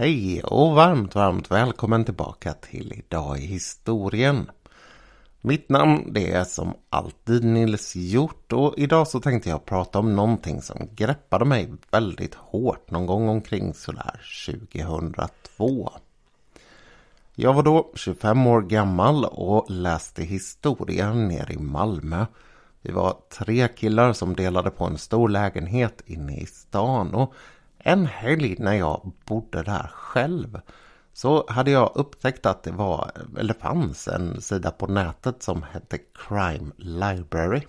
Hej och varmt, varmt välkommen tillbaka till Idag i historien. Mitt namn det är som alltid Nils Hjort och idag så tänkte jag prata om någonting som greppade mig väldigt hårt någon gång omkring sådär 2002. Jag var då 25 år gammal och läste historia nere i Malmö. Vi var tre killar som delade på en stor lägenhet inne i stan och en helg när jag bodde där själv så hade jag upptäckt att det var, eller fanns en sida på nätet som hette Crime Library.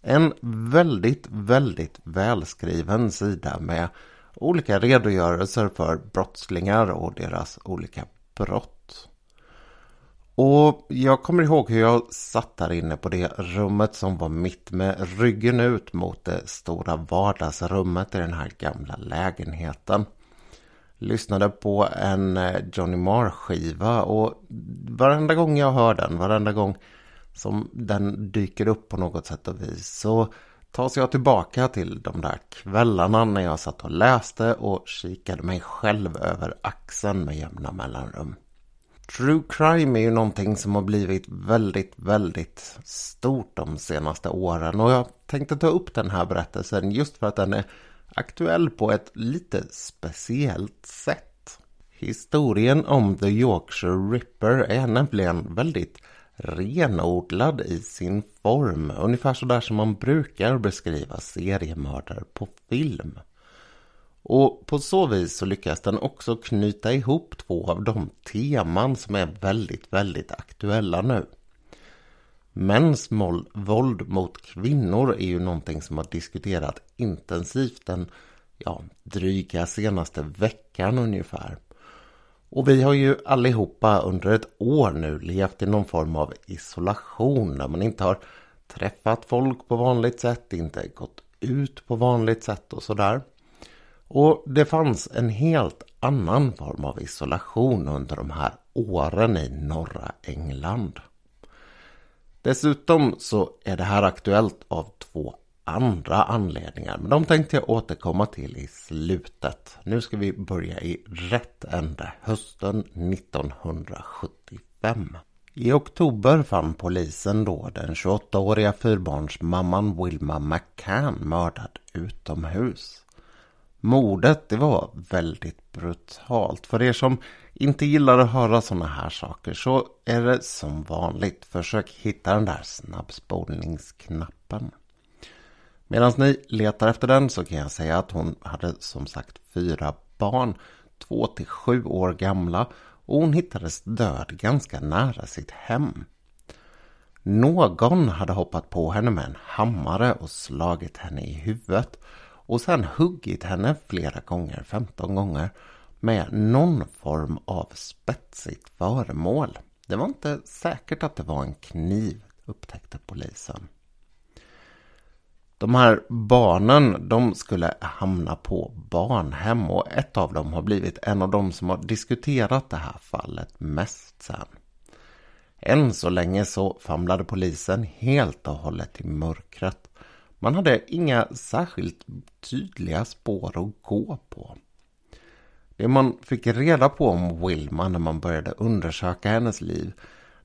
En väldigt, väldigt välskriven sida med olika redogörelser för brottslingar och deras olika brott. Och jag kommer ihåg hur jag satt där inne på det rummet som var mitt med ryggen ut mot det stora vardagsrummet i den här gamla lägenheten. Lyssnade på en eh, Johnny Marr-skiva och varenda gång jag hör den, varenda gång som den dyker upp på något sätt och vis så tas jag tillbaka till de där kvällarna när jag satt och läste och kikade mig själv över axeln med jämna mellanrum. True crime är ju någonting som har blivit väldigt, väldigt stort de senaste åren och jag tänkte ta upp den här berättelsen just för att den är aktuell på ett lite speciellt sätt. Historien om The Yorkshire Ripper är nämligen väldigt renodlad i sin form, ungefär sådär som man brukar beskriva seriemördare på film. Och på så vis så lyckas den också knyta ihop två av de teman som är väldigt, väldigt aktuella nu. Mäns våld mot kvinnor är ju någonting som har diskuterats intensivt den ja, dryga senaste veckan ungefär. Och vi har ju allihopa under ett år nu levt i någon form av isolation där man inte har träffat folk på vanligt sätt, inte gått ut på vanligt sätt och sådär. Och det fanns en helt annan form av isolation under de här åren i norra England. Dessutom så är det här aktuellt av två andra anledningar. Men de tänkte jag återkomma till i slutet. Nu ska vi börja i rätt ände. Hösten 1975. I oktober fann polisen då den 28-åriga fyrbarnsmamman Wilma McCann mördad utomhus. Mordet det var väldigt brutalt. För er som inte gillar att höra sådana här saker så är det som vanligt. Försök hitta den där snabbspolningsknappen. Medan ni letar efter den så kan jag säga att hon hade som sagt fyra barn. Två till sju år gamla. Och hon hittades död ganska nära sitt hem. Någon hade hoppat på henne med en hammare och slagit henne i huvudet och sen huggit henne flera gånger, 15 gånger, med någon form av spetsigt föremål. Det var inte säkert att det var en kniv, upptäckte polisen. De här barnen, de skulle hamna på barnhem och ett av dem har blivit en av de som har diskuterat det här fallet mest sen. Än så länge så famlade polisen helt och hållet i mörkret. Man hade inga särskilt tydliga spår att gå på. Det man fick reda på om Wilma när man började undersöka hennes liv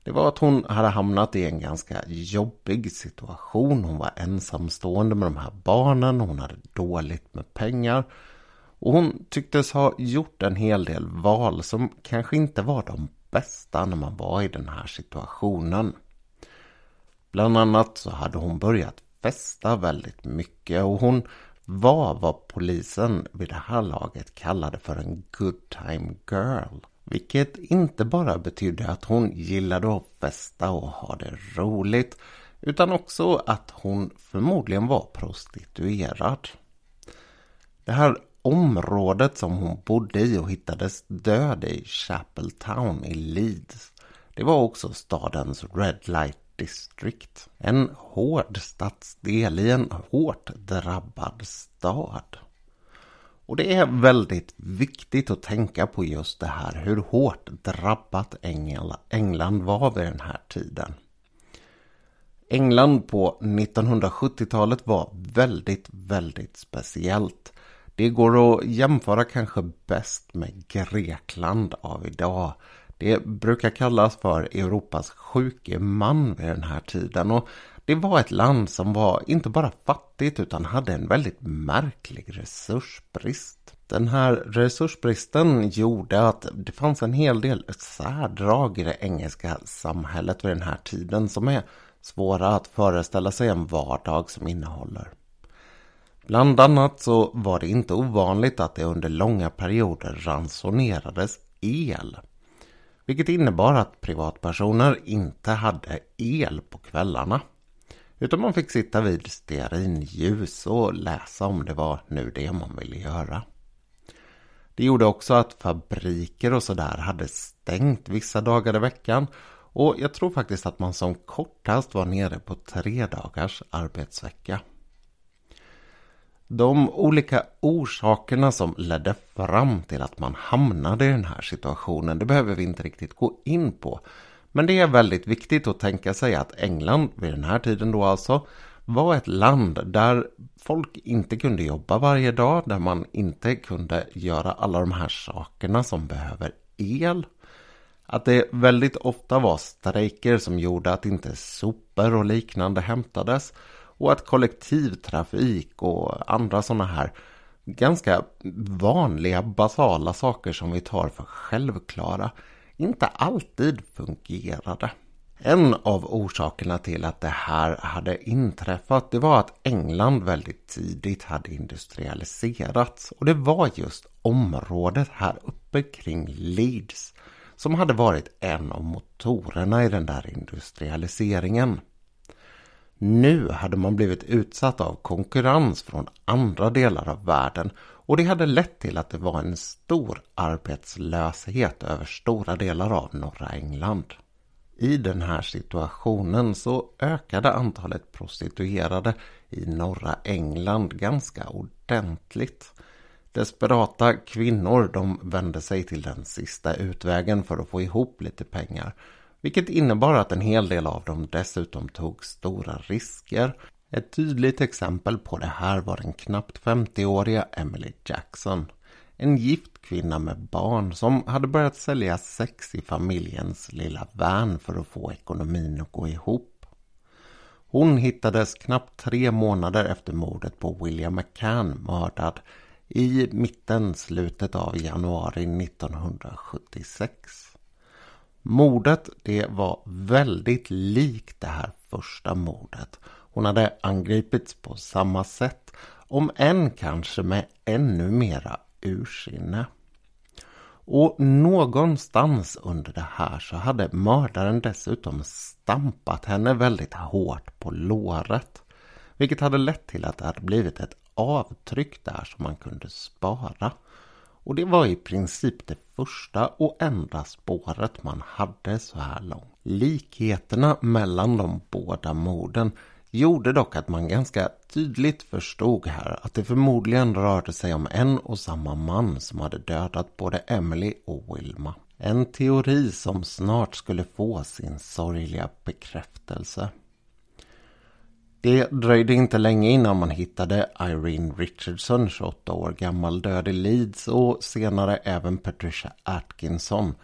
det var att hon hade hamnat i en ganska jobbig situation. Hon var ensamstående med de här barnen, hon hade dåligt med pengar. Och hon tycktes ha gjort en hel del val som kanske inte var de bästa när man var i den här situationen. Bland annat så hade hon börjat festa väldigt mycket och hon var vad polisen vid det här laget kallade för en good time girl. Vilket inte bara betydde att hon gillade att festa och ha det roligt utan också att hon förmodligen var prostituerad. Det här området som hon bodde i och hittades död i, Chapel Town i Leeds, det var också stadens Red Light District. En hård stadsdel i en hårt drabbad stad. Och det är väldigt viktigt att tänka på just det här hur hårt drabbat England var vid den här tiden. England på 1970-talet var väldigt, väldigt speciellt. Det går att jämföra kanske bäst med Grekland av idag. Det brukar kallas för Europas sjuke man vid den här tiden och det var ett land som var inte bara fattigt utan hade en väldigt märklig resursbrist. Den här resursbristen gjorde att det fanns en hel del särdrag i det engelska samhället vid den här tiden som är svåra att föreställa sig en vardag som innehåller. Bland annat så var det inte ovanligt att det under långa perioder ransonerades el. Vilket innebar att privatpersoner inte hade el på kvällarna. Utan man fick sitta vid stearinljus och läsa om det var nu det man ville göra. Det gjorde också att fabriker och sådär hade stängt vissa dagar i veckan och jag tror faktiskt att man som kortast var nere på tre dagars arbetsvecka. De olika orsakerna som ledde fram till att man hamnade i den här situationen, det behöver vi inte riktigt gå in på. Men det är väldigt viktigt att tänka sig att England vid den här tiden då alltså var ett land där folk inte kunde jobba varje dag, där man inte kunde göra alla de här sakerna som behöver el. Att det väldigt ofta var strejker som gjorde att inte sopor och liknande hämtades och att kollektivtrafik och andra sådana här ganska vanliga basala saker som vi tar för självklara inte alltid fungerade. En av orsakerna till att det här hade inträffat det var att England väldigt tidigt hade industrialiserats och det var just området här uppe kring Leeds som hade varit en av motorerna i den där industrialiseringen. Nu hade man blivit utsatt av konkurrens från andra delar av världen och det hade lett till att det var en stor arbetslöshet över stora delar av norra England. I den här situationen så ökade antalet prostituerade i norra England ganska ordentligt. Desperata kvinnor de vände sig till den sista utvägen för att få ihop lite pengar vilket innebar att en hel del av dem dessutom tog stora risker. Ett tydligt exempel på det här var den knappt 50-åriga Emily Jackson. En gift kvinna med barn som hade börjat sälja sex i familjens lilla van för att få ekonomin att gå ihop. Hon hittades knappt tre månader efter mordet på William McCann mördad i mitten, slutet av januari 1976. Mordet det var väldigt likt det här första mordet. Hon hade angripits på samma sätt, om än kanske med ännu mera ursinne. Och någonstans under det här så hade mördaren dessutom stampat henne väldigt hårt på låret. Vilket hade lett till att det hade blivit ett avtryck där som man kunde spara. Och det var i princip det första och enda spåret man hade så här långt. Likheterna mellan de båda morden gjorde dock att man ganska tydligt förstod här att det förmodligen rörde sig om en och samma man som hade dödat både Emily och Wilma. En teori som snart skulle få sin sorgliga bekräftelse. Det dröjde inte länge innan man hittade Irene Richardson, 28 år gammal, död i Leeds och senare även Patricia Atkinson,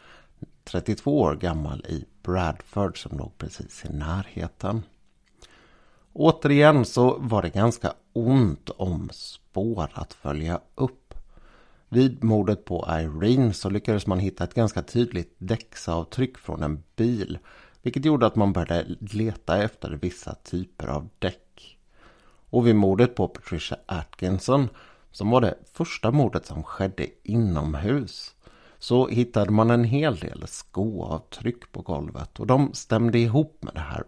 32 år gammal i Bradford som låg precis i närheten. Återigen så var det ganska ont om spår att följa upp. Vid mordet på Irene så lyckades man hitta ett ganska tydligt däcksavtryck från en bil vilket gjorde att man började leta efter vissa typer av däck. Och vid mordet på Patricia Atkinson, som var det första mordet som skedde inomhus, så hittade man en hel del skoavtryck på golvet och de stämde ihop med det här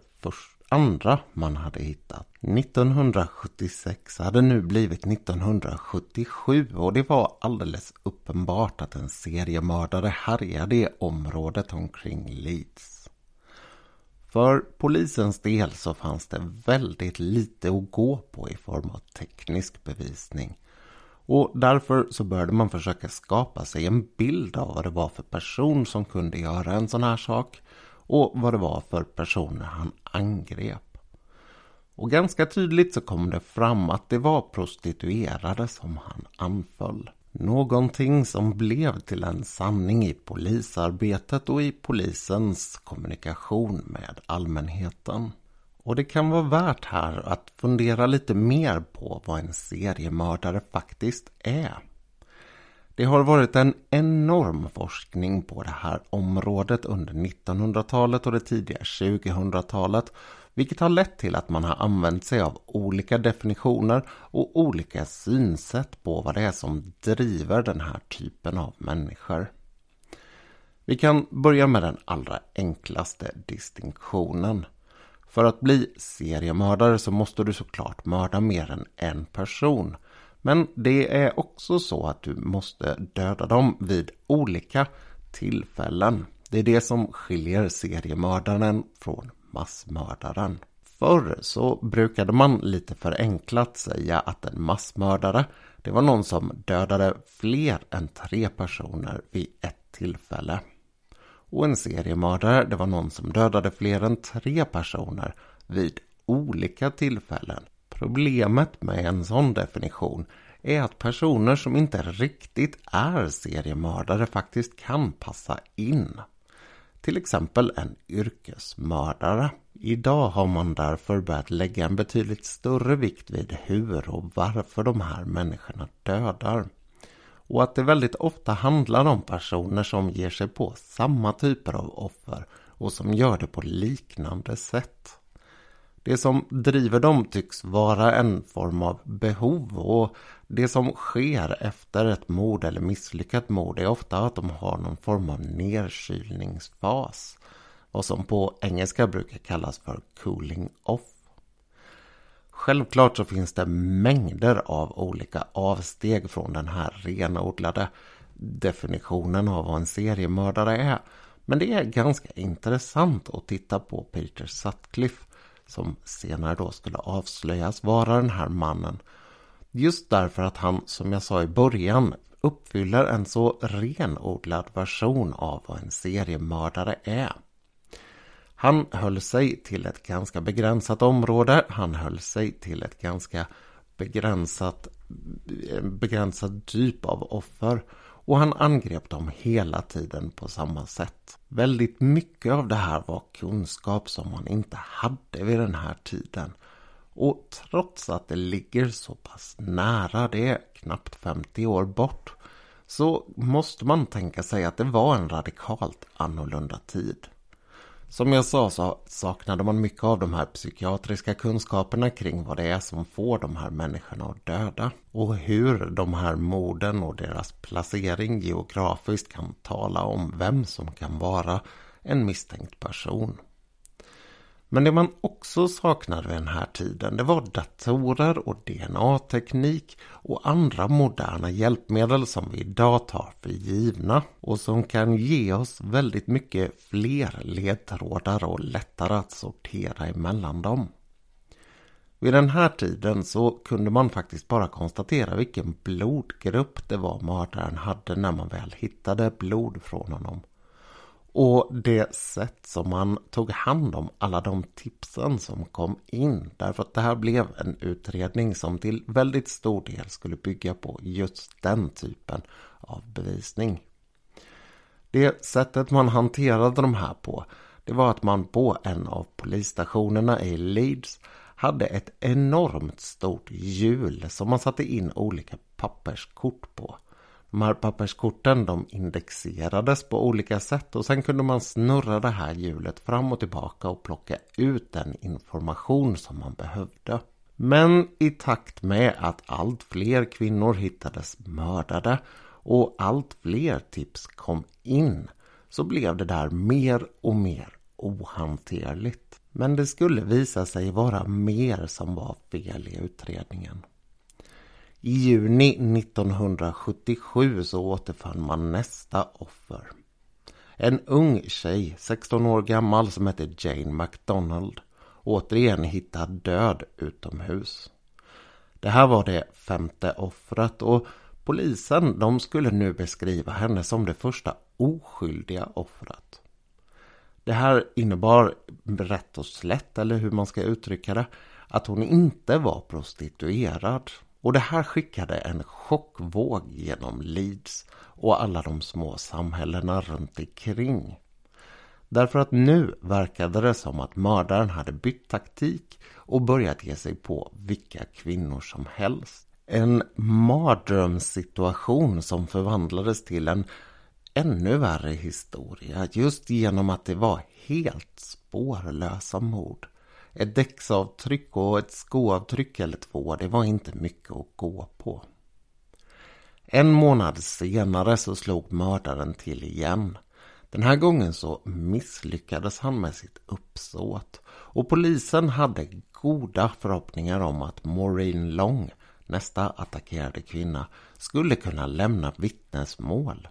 andra man hade hittat. 1976 hade nu blivit 1977 och det var alldeles uppenbart att en seriemördare härjade i området omkring Leeds. För polisens del så fanns det väldigt lite att gå på i form av teknisk bevisning. Och därför så började man försöka skapa sig en bild av vad det var för person som kunde göra en sån här sak och vad det var för personer han angrep. Och ganska tydligt så kom det fram att det var prostituerade som han anföll. Någonting som blev till en sanning i polisarbetet och i polisens kommunikation med allmänheten. Och det kan vara värt här att fundera lite mer på vad en seriemördare faktiskt är. Det har varit en enorm forskning på det här området under 1900-talet och det tidiga 2000-talet vilket har lett till att man har använt sig av olika definitioner och olika synsätt på vad det är som driver den här typen av människor. Vi kan börja med den allra enklaste distinktionen. För att bli seriemördare så måste du såklart mörda mer än en person. Men det är också så att du måste döda dem vid olika tillfällen. Det är det som skiljer seriemördaren från massmördaren. Förr så brukade man lite förenklat säga att en massmördare det var någon som dödade fler än tre personer vid ett tillfälle. Och en seriemördare det var någon som dödade fler än tre personer vid olika tillfällen. Problemet med en sån definition är att personer som inte riktigt är seriemördare faktiskt kan passa in till exempel en yrkesmördare. Idag har man därför börjat lägga en betydligt större vikt vid hur och varför de här människorna dödar. Och att det väldigt ofta handlar om personer som ger sig på samma typer av offer och som gör det på liknande sätt. Det som driver dem tycks vara en form av behov och det som sker efter ett mord eller misslyckat mord är ofta att de har någon form av nedkylningsfas. Vad som på engelska brukar kallas för cooling off. Självklart så finns det mängder av olika avsteg från den här renodlade definitionen av vad en seriemördare är. Men det är ganska intressant att titta på Peter Sutcliffe som senare då skulle avslöjas vara den här mannen. Just därför att han, som jag sa i början, uppfyller en så renodlad version av vad en seriemördare är. Han höll sig till ett ganska begränsat område. Han höll sig till ett ganska begränsat, begränsad typ av offer. Och han angrep dem hela tiden på samma sätt. Väldigt mycket av det här var kunskap som man inte hade vid den här tiden. Och trots att det ligger så pass nära, det är knappt 50 år bort, så måste man tänka sig att det var en radikalt annorlunda tid. Som jag sa så saknade man mycket av de här psykiatriska kunskaperna kring vad det är som får de här människorna att döda. Och hur de här morden och deras placering geografiskt kan tala om vem som kan vara en misstänkt person. Men det man också saknade vid den här tiden det var datorer och DNA-teknik och andra moderna hjälpmedel som vi idag tar för givna och som kan ge oss väldigt mycket fler ledtrådar och lättare att sortera emellan dem. Vid den här tiden så kunde man faktiskt bara konstatera vilken blodgrupp det var mördaren hade när man väl hittade blod från honom. Och det sätt som man tog hand om alla de tipsen som kom in. Därför att det här blev en utredning som till väldigt stor del skulle bygga på just den typen av bevisning. Det sättet man hanterade de här på det var att man på en av polisstationerna i Leeds hade ett enormt stort hjul som man satte in olika papperskort på. Marpapperskorten papperskorten de indexerades på olika sätt och sen kunde man snurra det här hjulet fram och tillbaka och plocka ut den information som man behövde. Men i takt med att allt fler kvinnor hittades mördade och allt fler tips kom in så blev det där mer och mer ohanterligt. Men det skulle visa sig vara mer som var fel i utredningen. I juni 1977 så återfann man nästa offer. En ung tjej, 16 år gammal, som hette Jane McDonald. Återigen hittad död utomhus. Det här var det femte offret och polisen de skulle nu beskriva henne som det första oskyldiga offret. Det här innebar rätt och slätt, eller hur man ska uttrycka det, att hon inte var prostituerad. Och det här skickade en chockvåg genom Leeds och alla de små samhällena runt omkring. Därför att nu verkade det som att mördaren hade bytt taktik och börjat ge sig på vilka kvinnor som helst. En mardrömssituation som förvandlades till en ännu värre historia just genom att det var helt spårlösa mord. Ett däcksavtryck och ett skoavtryck eller två, det var inte mycket att gå på. En månad senare så slog mördaren till igen. Den här gången så misslyckades han med sitt uppsåt och polisen hade goda förhoppningar om att Maureen Long, nästa attackerade kvinna, skulle kunna lämna vittnesmål.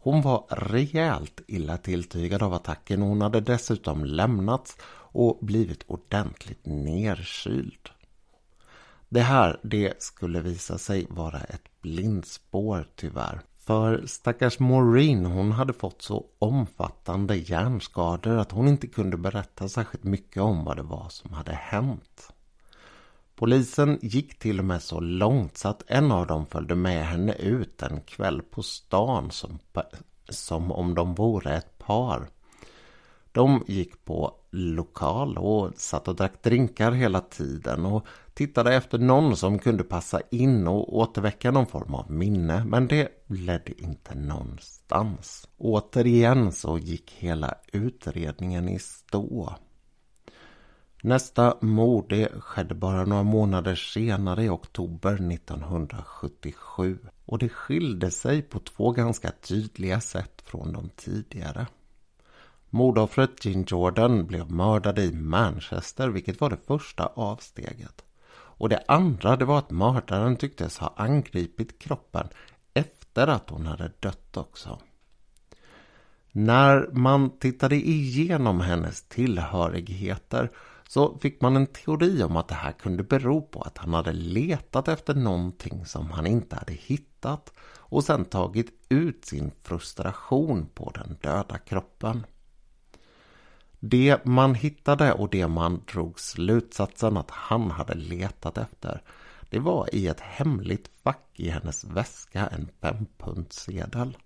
Hon var rejält illa tilltygad av attacken och hon hade dessutom lämnats och blivit ordentligt nerkyld. Det här, det skulle visa sig vara ett blindspår tyvärr. För stackars Maureen, hon hade fått så omfattande hjärnskador att hon inte kunde berätta särskilt mycket om vad det var som hade hänt. Polisen gick till och med så långt så att en av dem följde med henne ut en kväll på stan som, som om de vore ett par. De gick på lokal och satt och drack drinkar hela tiden och tittade efter någon som kunde passa in och återväcka någon form av minne. Men det ledde inte någonstans. Återigen så gick hela utredningen i stå. Nästa mord skedde bara några månader senare i oktober 1977 och det skilde sig på två ganska tydliga sätt från de tidigare. Mordoffret Jean Jordan blev mördad i Manchester vilket var det första avsteget. Och det andra det var att mördaren tycktes ha angripit kroppen efter att hon hade dött också. När man tittade igenom hennes tillhörigheter så fick man en teori om att det här kunde bero på att han hade letat efter någonting som han inte hade hittat och sen tagit ut sin frustration på den döda kroppen. Det man hittade och det man drog slutsatsen att han hade letat efter det var i ett hemligt fack i hennes väska en fempundssedel.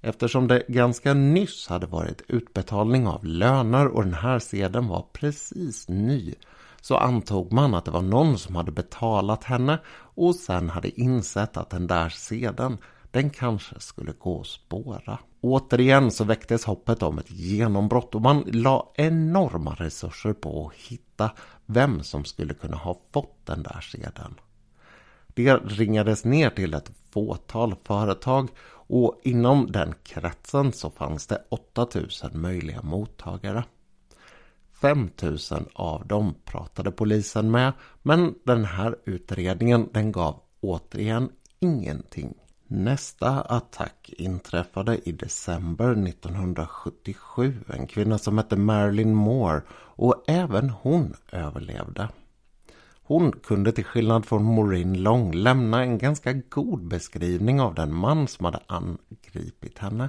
Eftersom det ganska nyss hade varit utbetalning av löner och den här sedeln var precis ny så antog man att det var någon som hade betalat henne och sen hade insett att den där sedeln den kanske skulle gå att spåra. Återigen så väcktes hoppet om ett genombrott och man la enorma resurser på att hitta vem som skulle kunna ha fått den där sedeln. Det ringades ner till ett fåtal företag och inom den kretsen så fanns det 8000 möjliga mottagare. 5000 av dem pratade polisen med men den här utredningen den gav återigen ingenting. Nästa attack inträffade i december 1977. En kvinna som hette Marilyn Moore och även hon överlevde. Hon kunde till skillnad från Maureen Long lämna en ganska god beskrivning av den man som hade angripit henne.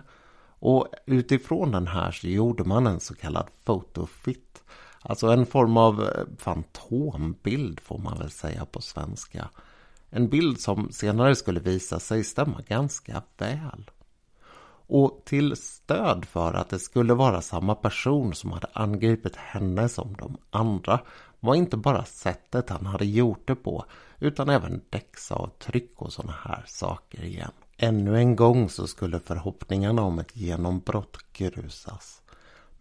Och utifrån den här så gjorde man en så kallad photofit. Alltså en form av eh, fantombild får man väl säga på svenska. En bild som senare skulle visa sig stämma ganska väl. Och till stöd för att det skulle vara samma person som hade angripit henne som de andra var inte bara sättet han hade gjort det på utan även däcksavtryck och sådana här saker igen. Ännu en gång så skulle förhoppningarna om ett genombrott grusas.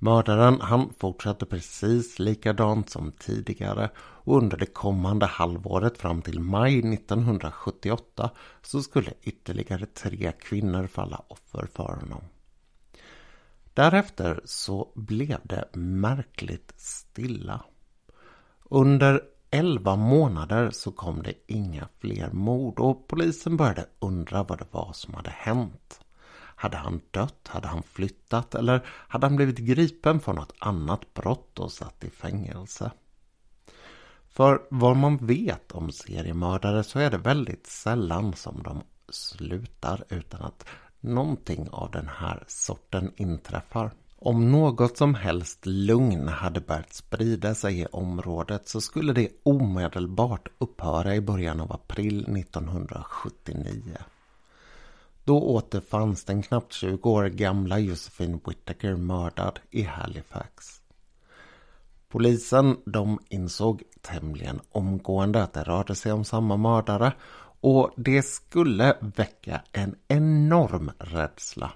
Mördaren han fortsatte precis likadant som tidigare och under det kommande halvåret fram till maj 1978 så skulle ytterligare tre kvinnor falla offer för honom. Därefter så blev det märkligt stilla. Under elva månader så kom det inga fler mord och polisen började undra vad det var som hade hänt. Hade han dött? Hade han flyttat? Eller hade han blivit gripen för något annat brott och satt i fängelse? För vad man vet om seriemördare så är det väldigt sällan som de slutar utan att någonting av den här sorten inträffar. Om något som helst lugn hade börjat sprida sig i området så skulle det omedelbart upphöra i början av april 1979. Då återfanns den knappt 20 år gamla Josephine Whittaker mördad i Halifax. Polisen de insåg tämligen omgående att det rörde sig om samma mördare och det skulle väcka en enorm rädsla.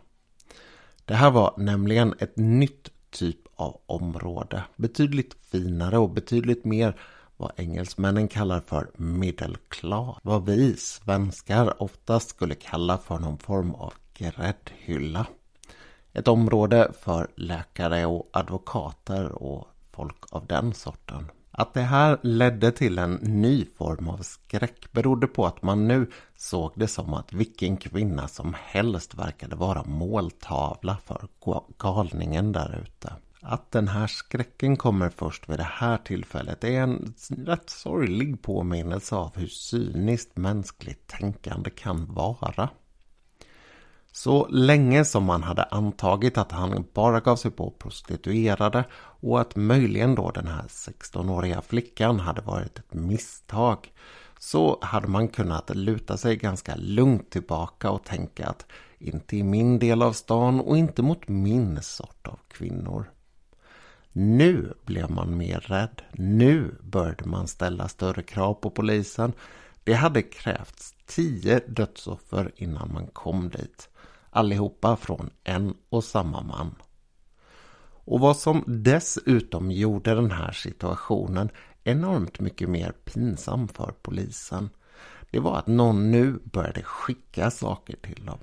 Det här var nämligen ett nytt typ av område. Betydligt finare och betydligt mer vad engelsmännen kallar för middle class. Vad vi svenskar oftast skulle kalla för någon form av gräddhylla. Ett område för läkare och advokater och folk av den sorten. Att det här ledde till en ny form av skräck berodde på att man nu såg det som att vilken kvinna som helst verkade vara måltavla för galningen där ute. Att den här skräcken kommer först vid det här tillfället är en rätt sorglig påminnelse av hur cyniskt mänskligt tänkande kan vara. Så länge som man hade antagit att han bara gav sig på prostituerade och att möjligen då den här 16-åriga flickan hade varit ett misstag så hade man kunnat luta sig ganska lugnt tillbaka och tänka att inte i min del av stan och inte mot min sort av kvinnor. Nu blev man mer rädd. Nu började man ställa större krav på polisen. Det hade krävts tio dödsoffer innan man kom dit. Allihopa från en och samma man. Och vad som dessutom gjorde den här situationen enormt mycket mer pinsam för polisen det var att någon nu började skicka saker till dem.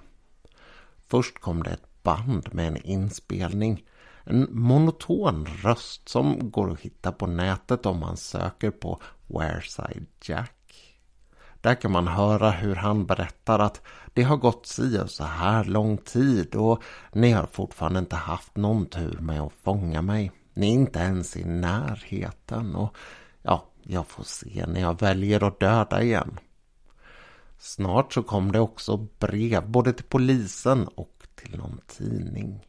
Först kom det ett band med en inspelning. En monoton röst som går att hitta på nätet om man söker på Wareside Jack. Där kan man höra hur han berättar att det har gått si och så här lång tid och ni har fortfarande inte haft någon tur med att fånga mig. Ni är inte ens i närheten och ja, jag får se när jag väljer att döda igen. Snart så kom det också brev både till polisen och till någon tidning.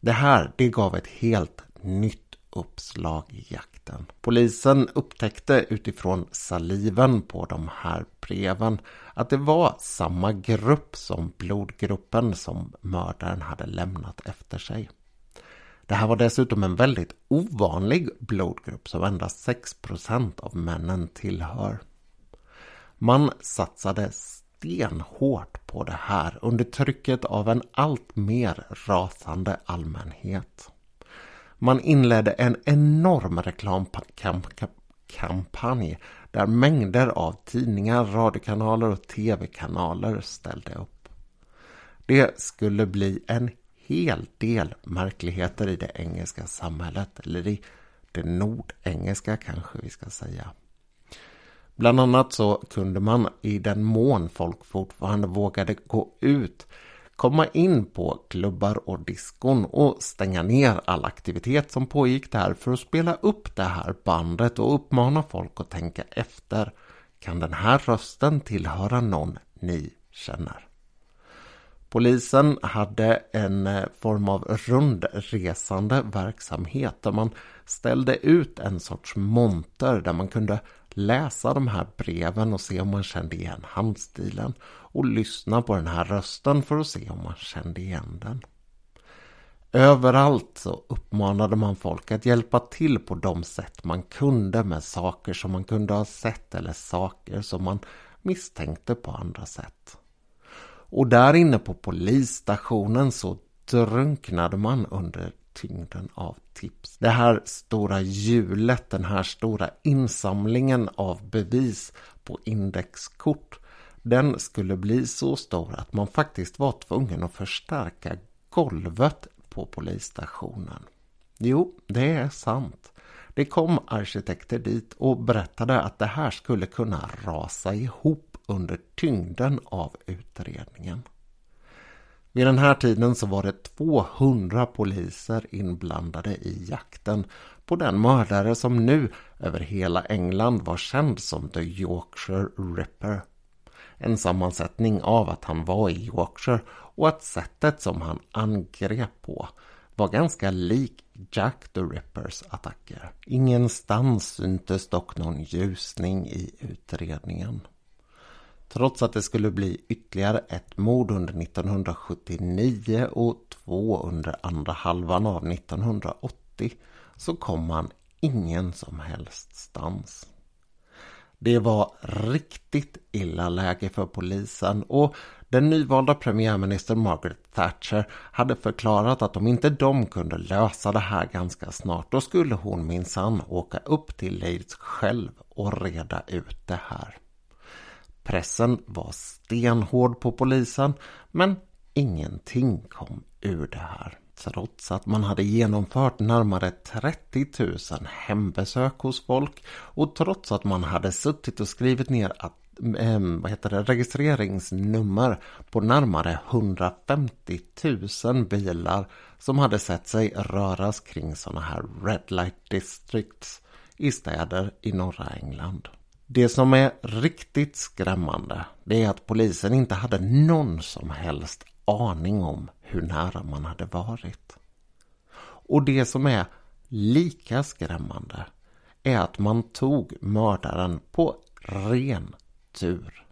Det här, det gav ett helt nytt uppslag i jakten. Polisen upptäckte utifrån saliven på de här breven att det var samma grupp som blodgruppen som mördaren hade lämnat efter sig. Det här var dessutom en väldigt ovanlig blodgrupp som endast 6% av männen tillhör. Man satsade stenhårt på det här under trycket av en allt mer rasande allmänhet. Man inledde en enorm reklamkampanj där mängder av tidningar, radiokanaler och tv-kanaler ställde upp. Det skulle bli en hel del märkligheter i det engelska samhället, eller i det nordengelska kanske vi ska säga. Bland annat så kunde man i den mån folk fortfarande vågade gå ut komma in på klubbar och diskon och stänga ner all aktivitet som pågick där för att spela upp det här bandet och uppmana folk att tänka efter. Kan den här rösten tillhöra någon ni känner? Polisen hade en eh, form av rundresande verksamhet där man ställde ut en sorts monter där man kunde läsa de här breven och se om man kände igen handstilen och lyssna på den här rösten för att se om man kände igen den. Överallt så uppmanade man folk att hjälpa till på de sätt man kunde med saker som man kunde ha sett eller saker som man misstänkte på andra sätt. Och där inne på polisstationen så drunknade man under tyngden av tips. Det här stora hjulet, den här stora insamlingen av bevis på indexkort den skulle bli så stor att man faktiskt var tvungen att förstärka golvet på polisstationen. Jo, det är sant. Det kom arkitekter dit och berättade att det här skulle kunna rasa ihop under tyngden av utredningen. Vid den här tiden så var det 200 poliser inblandade i jakten på den mördare som nu över hela England var känd som The Yorkshire Ripper. En sammansättning av att han var i Yorkshire och att sättet som han angrep på var ganska lik Jack the Rippers attacker. Ingenstans syntes dock någon ljusning i utredningen. Trots att det skulle bli ytterligare ett mord under 1979 och två under andra halvan av 1980 så kom man ingen som helst stans. Det var riktigt illa läge för polisen och den nyvalda premiärministern Margaret Thatcher hade förklarat att om inte de kunde lösa det här ganska snart då skulle hon minsann åka upp till Leeds själv och reda ut det här. Pressen var stenhård på polisen men ingenting kom ur det här. Trots att man hade genomfört närmare 30 000 hembesök hos folk och trots att man hade suttit och skrivit ner att eh, vad heter det, registreringsnummer på närmare 150 000 bilar som hade sett sig röras kring sådana här Red Light Districts i städer i norra England. Det som är riktigt skrämmande det är att polisen inte hade någon som helst aning om hur nära man hade varit. Och det som är lika skrämmande är att man tog mördaren på ren tur.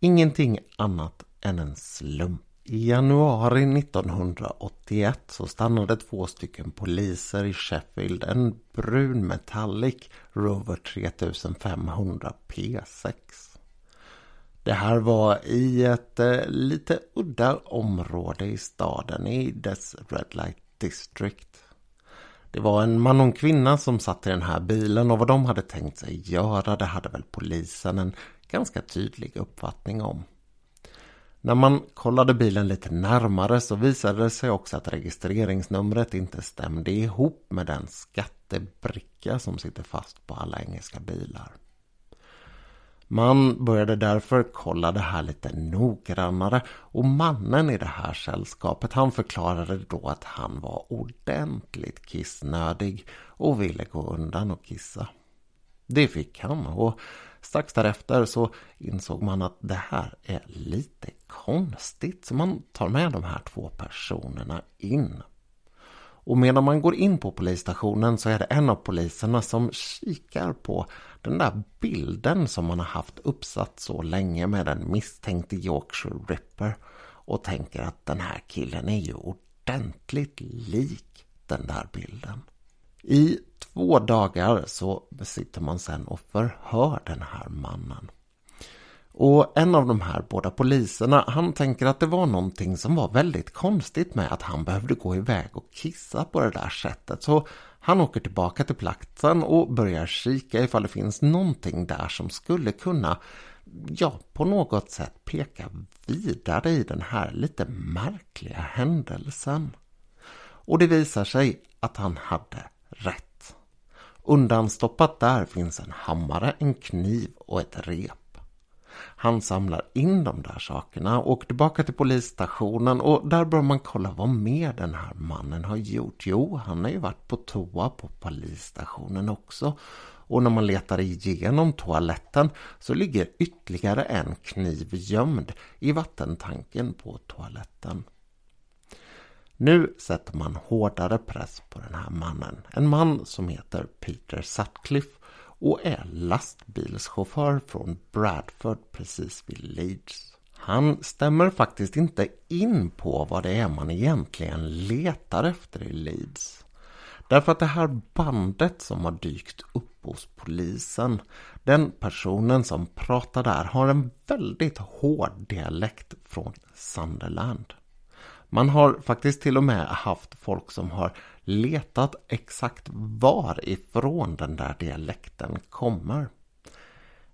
Ingenting annat än en slump. I januari 1981 så stannade två stycken poliser i Sheffield en brun metallic Rover 3500 P6. Det här var i ett eh, lite udda område i staden i dess Red Light District. Det var en man och en kvinna som satt i den här bilen och vad de hade tänkt sig göra det hade väl polisen en ganska tydlig uppfattning om. När man kollade bilen lite närmare så visade det sig också att registreringsnumret inte stämde ihop med den skattebricka som sitter fast på alla engelska bilar. Man började därför kolla det här lite noggrannare och mannen i det här sällskapet han förklarade då att han var ordentligt kissnödig och ville gå undan och kissa. Det fick han och strax därefter så insåg man att det här är lite konstigt så man tar med de här två personerna in och medan man går in på polisstationen så är det en av poliserna som kikar på den där bilden som man har haft uppsatt så länge med den misstänkte Yorkshire Ripper och tänker att den här killen är ju ordentligt lik den där bilden. I två dagar så sitter man sen och förhör den här mannen. Och en av de här båda poliserna, han tänker att det var någonting som var väldigt konstigt med att han behövde gå iväg och kissa på det där sättet. Så han åker tillbaka till platsen och börjar kika ifall det finns någonting där som skulle kunna, ja, på något sätt peka vidare i den här lite märkliga händelsen. Och det visar sig att han hade rätt. Undanstoppat där finns en hammare, en kniv och ett rep. Han samlar in de där sakerna och åker tillbaka till polisstationen och där bör man kolla vad mer den här mannen har gjort. Jo, han har ju varit på toa på polisstationen också. Och när man letar igenom toaletten så ligger ytterligare en kniv gömd i vattentanken på toaletten. Nu sätter man hårdare press på den här mannen. En man som heter Peter Sutcliffe och är lastbilschaufför från Bradford precis vid Leeds. Han stämmer faktiskt inte in på vad det är man egentligen letar efter i Leeds. Därför att det här bandet som har dykt upp hos polisen, den personen som pratar där har en väldigt hård dialekt från Sunderland. Man har faktiskt till och med haft folk som har letat exakt varifrån den där dialekten kommer.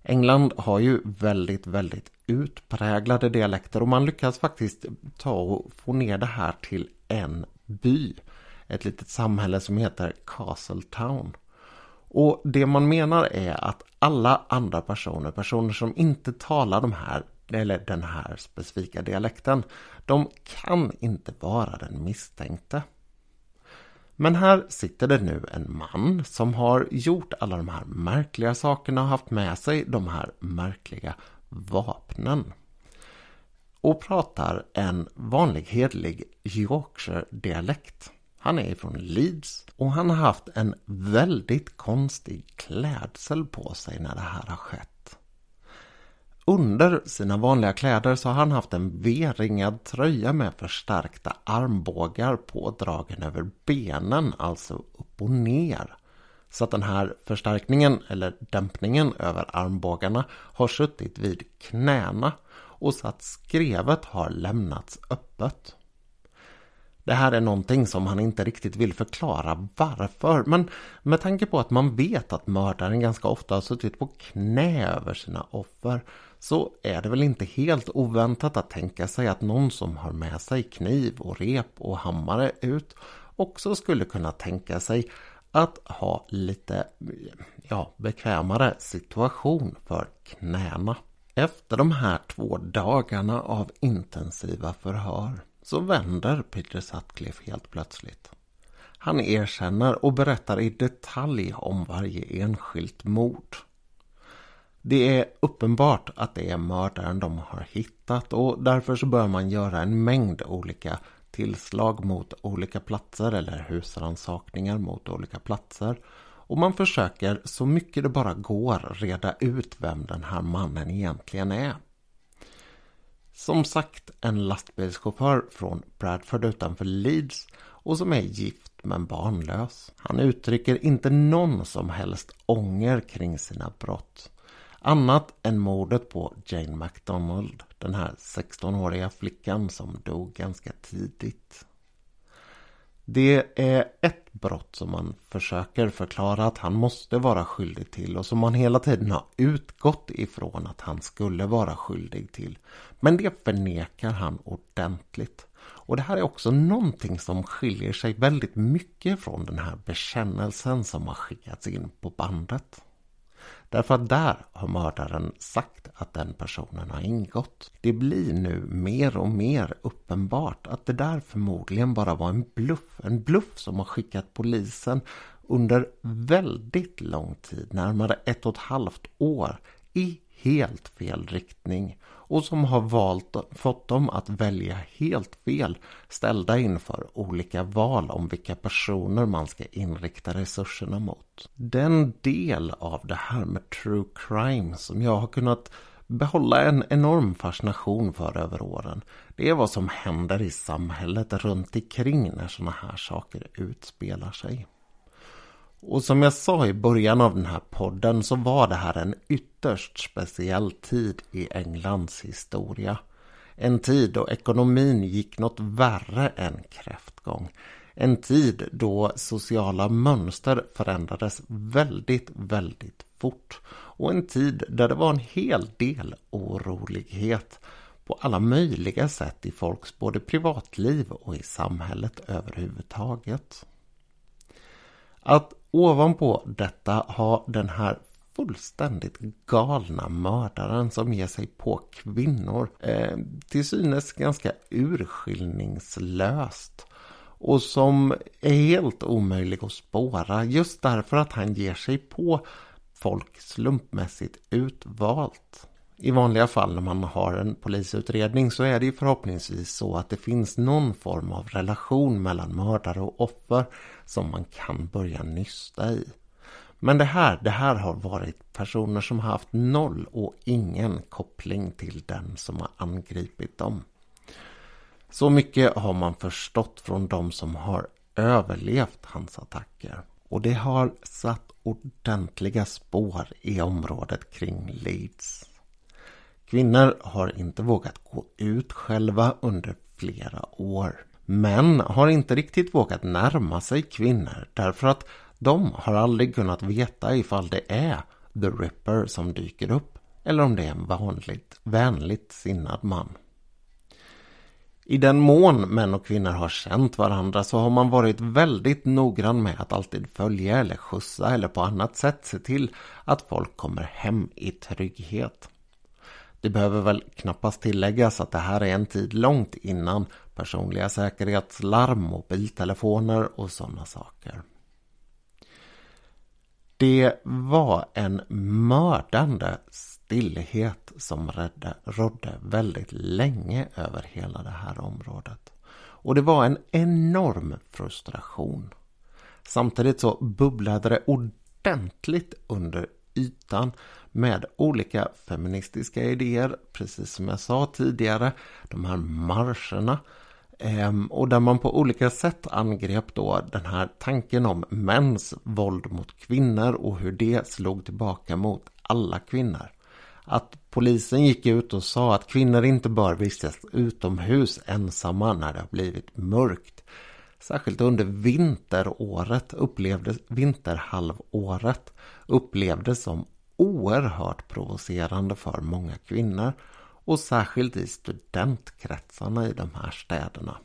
England har ju väldigt, väldigt utpräglade dialekter och man lyckas faktiskt ta och få ner det här till en by. Ett litet samhälle som heter Castletown. Och det man menar är att alla andra personer, personer som inte talar de här, eller den här specifika dialekten, de kan inte vara den misstänkte. Men här sitter det nu en man som har gjort alla de här märkliga sakerna och haft med sig de här märkliga vapnen. Och pratar en vanlig hedlig Yorkshire-dialekt. Han är från Leeds och han har haft en väldigt konstig klädsel på sig när det här har skett. Under sina vanliga kläder så har han haft en V-ringad tröja med förstärkta armbågar pådragen över benen, alltså upp och ner. Så att den här förstärkningen eller dämpningen över armbågarna har suttit vid knäna och så att skrevet har lämnats öppet. Det här är någonting som han inte riktigt vill förklara varför. Men med tanke på att man vet att mördaren ganska ofta har suttit på knä över sina offer så är det väl inte helt oväntat att tänka sig att någon som har med sig kniv och rep och hammare ut också skulle kunna tänka sig att ha lite ja, bekvämare situation för knäna. Efter de här två dagarna av intensiva förhör så vänder Peter Sutcliffe helt plötsligt. Han erkänner och berättar i detalj om varje enskilt mord. Det är uppenbart att det är mördaren de har hittat och därför så bör man göra en mängd olika tillslag mot olika platser eller husrannsakningar mot olika platser. Och man försöker så mycket det bara går reda ut vem den här mannen egentligen är. Som sagt en lastbilschaufför från Bradford utanför Leeds och som är gift men barnlös. Han uttrycker inte någon som helst ånger kring sina brott. Annat än mordet på Jane MacDonald, den här 16-åriga flickan som dog ganska tidigt. Det är ett brott som man försöker förklara att han måste vara skyldig till och som man hela tiden har utgått ifrån att han skulle vara skyldig till. Men det förnekar han ordentligt. Och det här är också någonting som skiljer sig väldigt mycket från den här bekännelsen som har skickats in på bandet. Därför att där har mördaren sagt att den personen har ingått. Det blir nu mer och mer uppenbart att det där förmodligen bara var en bluff. En bluff som har skickat polisen under väldigt lång tid, närmare ett och ett halvt år, i helt fel riktning och som har valt, fått dem att välja helt fel ställda inför olika val om vilka personer man ska inrikta resurserna mot. Den del av det här med true crime som jag har kunnat behålla en enorm fascination för över åren. Det är vad som händer i samhället runt omkring när sådana här saker utspelar sig. Och som jag sa i början av den här podden så var det här en ytterst speciell tid i Englands historia. En tid då ekonomin gick något värre än kräftgång. En tid då sociala mönster förändrades väldigt, väldigt fort. Och en tid där det var en hel del orolighet på alla möjliga sätt i folks både privatliv och i samhället överhuvudtaget. Att ovanpå detta ha den här fullständigt galna mördaren som ger sig på kvinnor eh, till synes ganska urskiljningslöst och som är helt omöjlig att spåra just därför att han ger sig på folk slumpmässigt utvalt. I vanliga fall när man har en polisutredning så är det ju förhoppningsvis så att det finns någon form av relation mellan mördare och offer som man kan börja nysta i. Men det här, det här har varit personer som har haft noll och ingen koppling till den som har angripit dem. Så mycket har man förstått från de som har överlevt hans attacker. Och det har satt ordentliga spår i området kring Leeds. Kvinnor har inte vågat gå ut själva under flera år. Män har inte riktigt vågat närma sig kvinnor därför att de har aldrig kunnat veta ifall det är The Ripper som dyker upp eller om det är en vanligt, vänligt sinnad man. I den mån män och kvinnor har känt varandra så har man varit väldigt noggrann med att alltid följa eller skjutsa eller på annat sätt se till att folk kommer hem i trygghet. Det behöver väl knappast tilläggas att det här är en tid långt innan personliga säkerhetslarm, mobiltelefoner och sådana saker. Det var en mördande stillhet som rådde väldigt länge över hela det här området. Och det var en enorm frustration. Samtidigt så bubblade det ordentligt under ytan med olika feministiska idéer, precis som jag sa tidigare. De här marscherna ehm, och där man på olika sätt angrep då den här tanken om mäns våld mot kvinnor och hur det slog tillbaka mot alla kvinnor. Att polisen gick ut och sa att kvinnor inte bör vistas utomhus ensamma när det har blivit mörkt. Särskilt under vinteråret upplevdes, vinterhalvåret upplevdes som oerhört provocerande för många kvinnor och särskilt i studentkretsarna i de här städerna.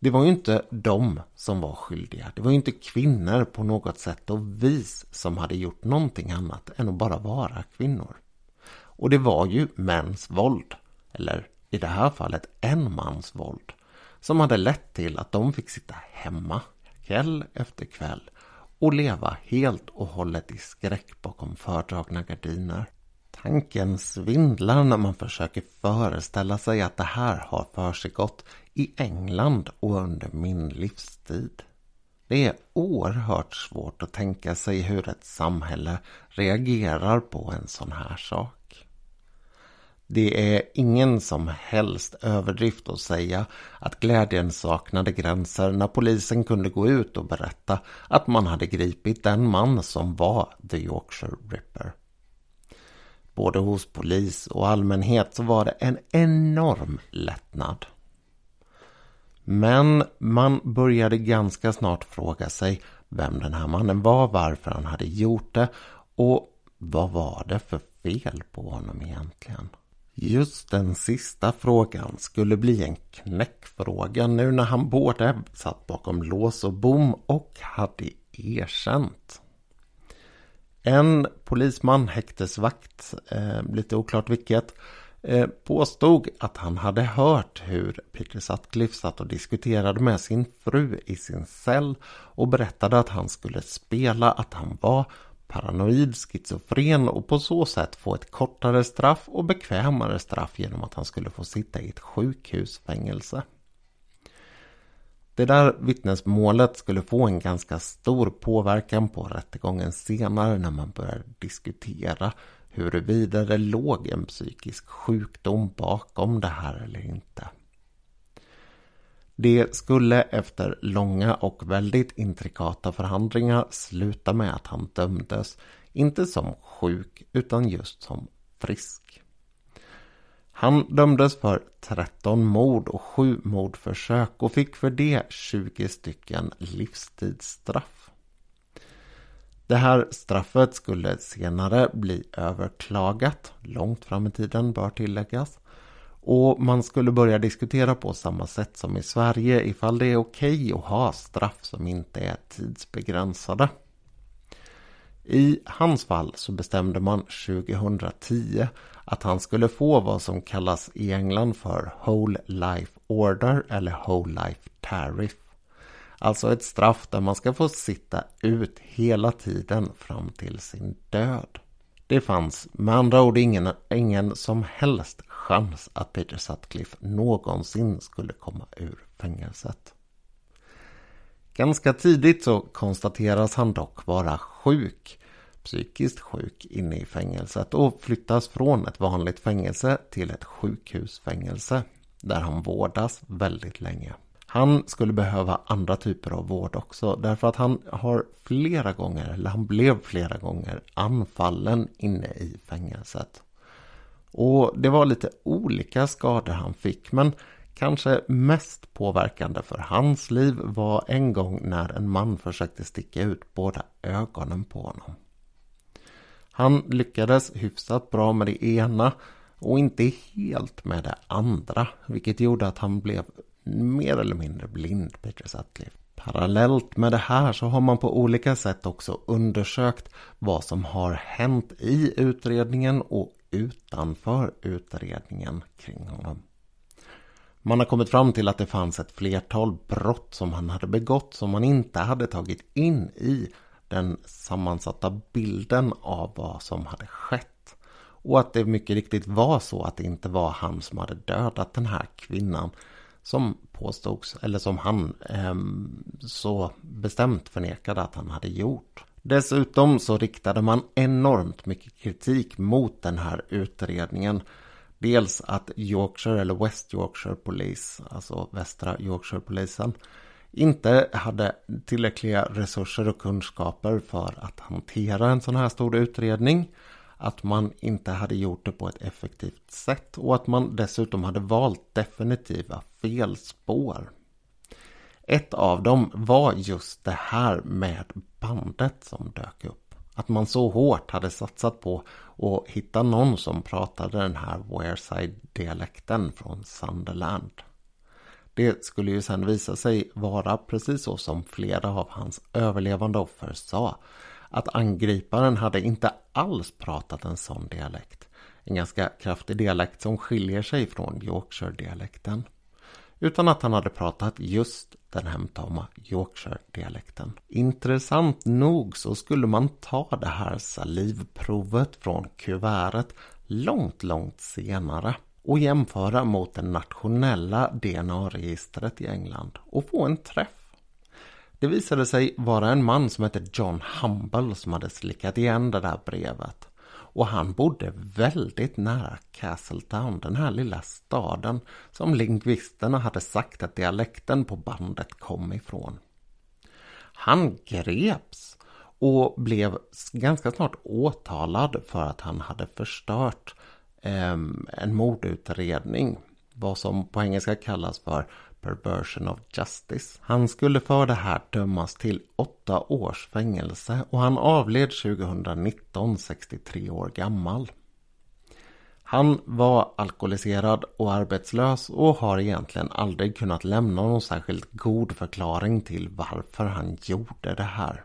Det var ju inte de som var skyldiga. Det var ju inte kvinnor på något sätt och vis som hade gjort någonting annat än att bara vara kvinnor. Och det var ju mäns våld, eller i det här fallet en mans våld, som hade lett till att de fick sitta hemma kväll efter kväll och leva helt och hållet i skräck bakom fördragna gardiner. Tanken svindlar när man försöker föreställa sig att det här har försiggått i England och under min livstid. Det är oerhört svårt att tänka sig hur ett samhälle reagerar på en sån här sak. Det är ingen som helst överdrift att säga att glädjen saknade gränser när polisen kunde gå ut och berätta att man hade gripit den man som var The Yorkshire Ripper. Både hos polis och allmänhet så var det en enorm lättnad. Men man började ganska snart fråga sig vem den här mannen var, varför han hade gjort det och vad var det för fel på honom egentligen? Just den sista frågan skulle bli en knäckfråga nu när han både satt bakom lås och bom och hade erkänt. En polisman, häktesvakt, eh, lite oklart vilket, eh, påstod att han hade hört hur Peter Sutcliffe satt och diskuterade med sin fru i sin cell och berättade att han skulle spela att han var paranoid, schizofren och på så sätt få ett kortare straff och bekvämare straff genom att han skulle få sitta i ett sjukhusfängelse. Det där vittnesmålet skulle få en ganska stor påverkan på rättegången senare när man började diskutera huruvida det låg en psykisk sjukdom bakom det här eller inte. Det skulle efter långa och väldigt intrikata förhandlingar sluta med att han dömdes, inte som sjuk utan just som frisk. Han dömdes för 13 mord och 7 mordförsök och fick för det 20 stycken livstidsstraff. Det här straffet skulle senare bli överklagat, långt fram i tiden bör tilläggas. Och man skulle börja diskutera på samma sätt som i Sverige ifall det är okej att ha straff som inte är tidsbegränsade. I hans fall så bestämde man 2010 att han skulle få vad som kallas i England för Whole Life Order eller Whole Life Tariff. Alltså ett straff där man ska få sitta ut hela tiden fram till sin död. Det fanns med andra ord ingen, ingen som helst chans att Peter Sutcliffe någonsin skulle komma ur fängelset. Ganska tidigt så konstateras han dock vara sjuk psykiskt sjuk inne i fängelset och flyttas från ett vanligt fängelse till ett sjukhusfängelse där han vårdas väldigt länge. Han skulle behöva andra typer av vård också därför att han har flera gånger, eller han blev flera gånger anfallen inne i fängelset. Och det var lite olika skador han fick men kanske mest påverkande för hans liv var en gång när en man försökte sticka ut båda ögonen på honom. Han lyckades hyfsat bra med det ena och inte helt med det andra, vilket gjorde att han blev mer eller mindre blind, Peter Sutcliffe. Parallellt med det här så har man på olika sätt också undersökt vad som har hänt i utredningen och utanför utredningen kring honom. Man har kommit fram till att det fanns ett flertal brott som han hade begått som man inte hade tagit in i den sammansatta bilden av vad som hade skett. Och att det mycket riktigt var så att det inte var han som hade dödat den här kvinnan som påstods, eller som han eh, så bestämt förnekade att han hade gjort. Dessutom så riktade man enormt mycket kritik mot den här utredningen. Dels att Yorkshire eller West Yorkshire Police, alltså västra Yorkshire-polisen, inte hade tillräckliga resurser och kunskaper för att hantera en sån här stor utredning. Att man inte hade gjort det på ett effektivt sätt och att man dessutom hade valt definitiva felspår. Ett av dem var just det här med bandet som dök upp. Att man så hårt hade satsat på att hitta någon som pratade den här Wearside-dialekten från Sunderland. Det skulle ju sen visa sig vara precis så som flera av hans överlevande offer sa. Att angriparen hade inte alls pratat en sån dialekt. En ganska kraftig dialekt som skiljer sig från Yorkshire-dialekten. Utan att han hade pratat just den hemtama Yorkshire-dialekten. Intressant nog så skulle man ta det här salivprovet från kuvertet långt, långt senare och jämföra mot det nationella DNA-registret i England och få en träff. Det visade sig vara en man som hette John Humble som hade slickat igen det där brevet. Och han bodde väldigt nära Castletown, den här lilla staden som lingvisterna hade sagt att dialekten på bandet kom ifrån. Han greps och blev ganska snart åtalad för att han hade förstört eh, en mordutredning. Vad som på engelska kallas för perversion of justice. Han skulle för det här dömas till åtta års fängelse och han avled 2019, 63 år gammal. Han var alkoholiserad och arbetslös och har egentligen aldrig kunnat lämna någon särskilt god förklaring till varför han gjorde det här.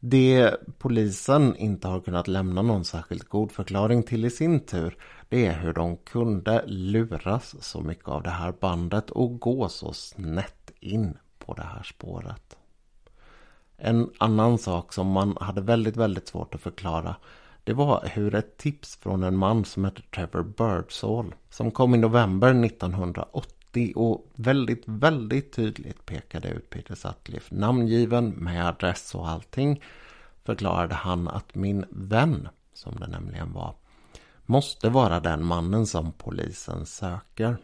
Det polisen inte har kunnat lämna någon särskilt god förklaring till i sin tur det är hur de kunde luras så mycket av det här bandet och gå så snett in på det här spåret. En annan sak som man hade väldigt, väldigt svårt att förklara det var hur ett tips från en man som hette Trevor Birdsall som kom i november 1980 och väldigt, väldigt tydligt pekade ut Peter Sutcliffe namngiven med adress och allting förklarade han att min vän, som det nämligen var, måste vara den mannen som polisen söker.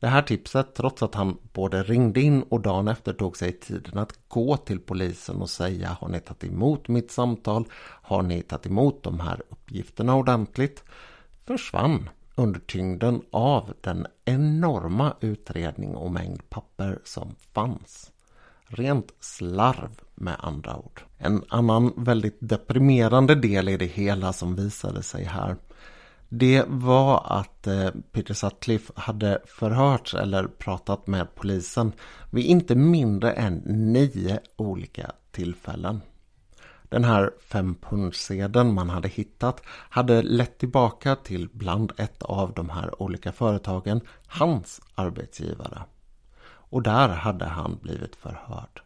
Det här tipset, trots att han både ringde in och dagen efter tog sig tiden att gå till polisen och säga har ni tagit emot mitt samtal? Har ni tagit emot de här uppgifterna ordentligt? Försvann under tyngden av den enorma utredning och mängd papper som fanns. Rent slarv med andra ord. En annan väldigt deprimerande del i det hela som visade sig här det var att eh, Peter Sutcliffe hade förhörts eller pratat med polisen vid inte mindre än nio olika tillfällen. Den här fempundsedeln man hade hittat hade lett tillbaka till bland ett av de här olika företagen hans arbetsgivare. Och där hade han blivit förhörd.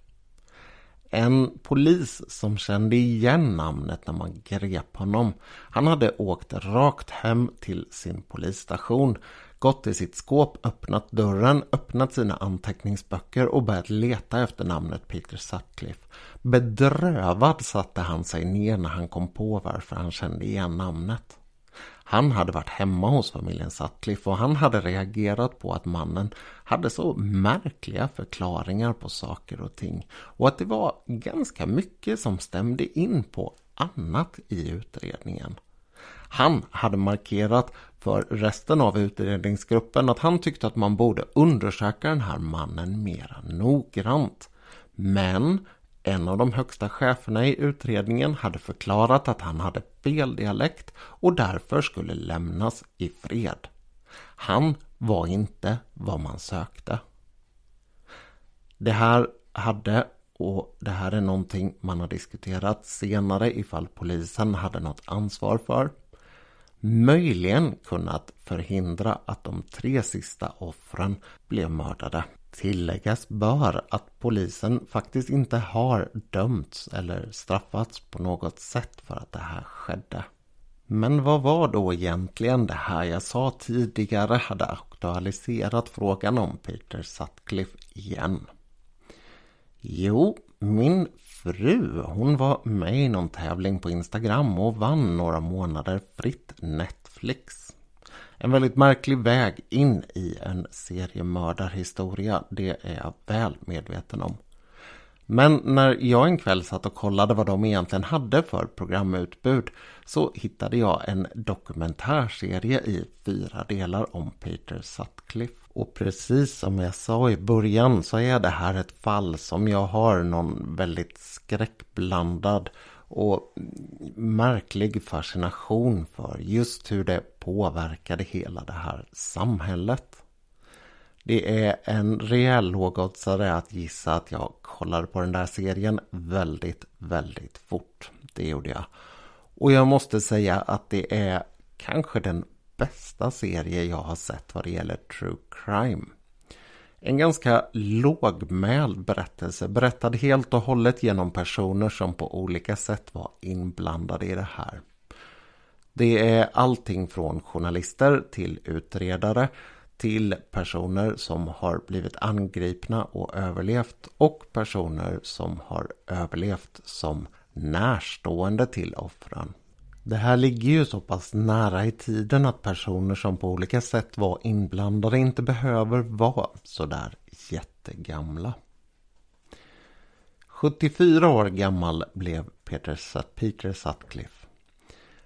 En polis som kände igen namnet när man grep honom. Han hade åkt rakt hem till sin polisstation, gått till sitt skåp, öppnat dörren, öppnat sina anteckningsböcker och börjat leta efter namnet Peter Sutcliffe. Bedrövad satte han sig ner när han kom på varför han kände igen namnet. Han hade varit hemma hos familjen Sutcliffe och han hade reagerat på att mannen hade så märkliga förklaringar på saker och ting och att det var ganska mycket som stämde in på annat i utredningen. Han hade markerat för resten av utredningsgruppen att han tyckte att man borde undersöka den här mannen mera noggrant. Men en av de högsta cheferna i utredningen hade förklarat att han hade fel dialekt och därför skulle lämnas i fred. Han var inte vad man sökte. Det här hade, och det här är någonting man har diskuterat senare ifall polisen hade något ansvar för, möjligen kunnat förhindra att de tre sista offren blev mördade. Tilläggas bör att polisen faktiskt inte har dömts eller straffats på något sätt för att det här skedde. Men vad var då egentligen det här jag sa tidigare hade aktualiserat frågan om Peter Sutcliffe igen? Jo, min fru hon var med i någon tävling på Instagram och vann några månader fritt Netflix. En väldigt märklig väg in i en seriemördarhistoria, det är jag väl medveten om. Men när jag en kväll satt och kollade vad de egentligen hade för programutbud så hittade jag en dokumentärserie i fyra delar om Peter Sutcliffe. Och precis som jag sa i början så är det här ett fall som jag har någon väldigt skräckblandad och märklig fascination för just hur det påverkade hela det här samhället. Det är en rejäl lågoddsare att gissa att jag kollade på den där serien väldigt, väldigt fort. Det gjorde jag. Och jag måste säga att det är kanske den bästa serie jag har sett vad det gäller true crime. En ganska lågmäld berättelse berättad helt och hållet genom personer som på olika sätt var inblandade i det här. Det är allting från journalister till utredare till personer som har blivit angripna och överlevt och personer som har överlevt som närstående till offren. Det här ligger ju så pass nära i tiden att personer som på olika sätt var inblandade inte behöver vara sådär jättegamla. 74 år gammal blev Peter, Peter Sutcliffe.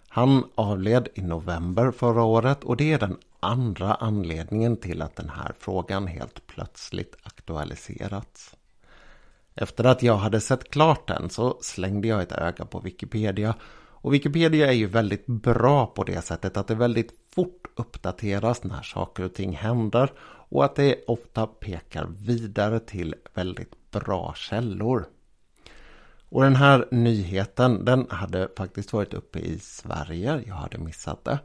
Han avled i november förra året och det är den andra anledningen till att den här frågan helt plötsligt aktualiserats. Efter att jag hade sett klart den så slängde jag ett öga på Wikipedia och Wikipedia är ju väldigt bra på det sättet att det väldigt fort uppdateras när saker och ting händer och att det ofta pekar vidare till väldigt bra källor. Och den här nyheten den hade faktiskt varit uppe i Sverige, jag hade missat det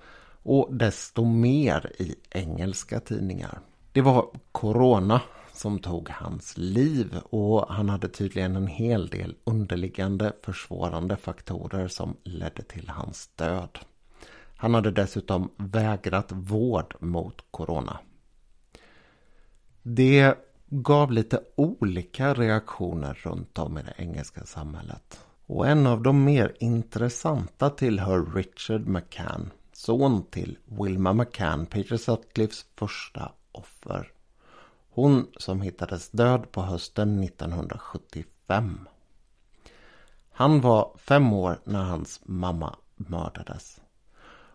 och desto mer i engelska tidningar. Det var Corona som tog hans liv och han hade tydligen en hel del underliggande försvårande faktorer som ledde till hans död. Han hade dessutom vägrat vård mot corona. Det gav lite olika reaktioner runt om i det engelska samhället. Och en av de mer intressanta tillhör Richard McCann son till Wilma McCann, Peter Sutcliffes första offer. Hon som hittades död på hösten 1975. Han var fem år när hans mamma mördades.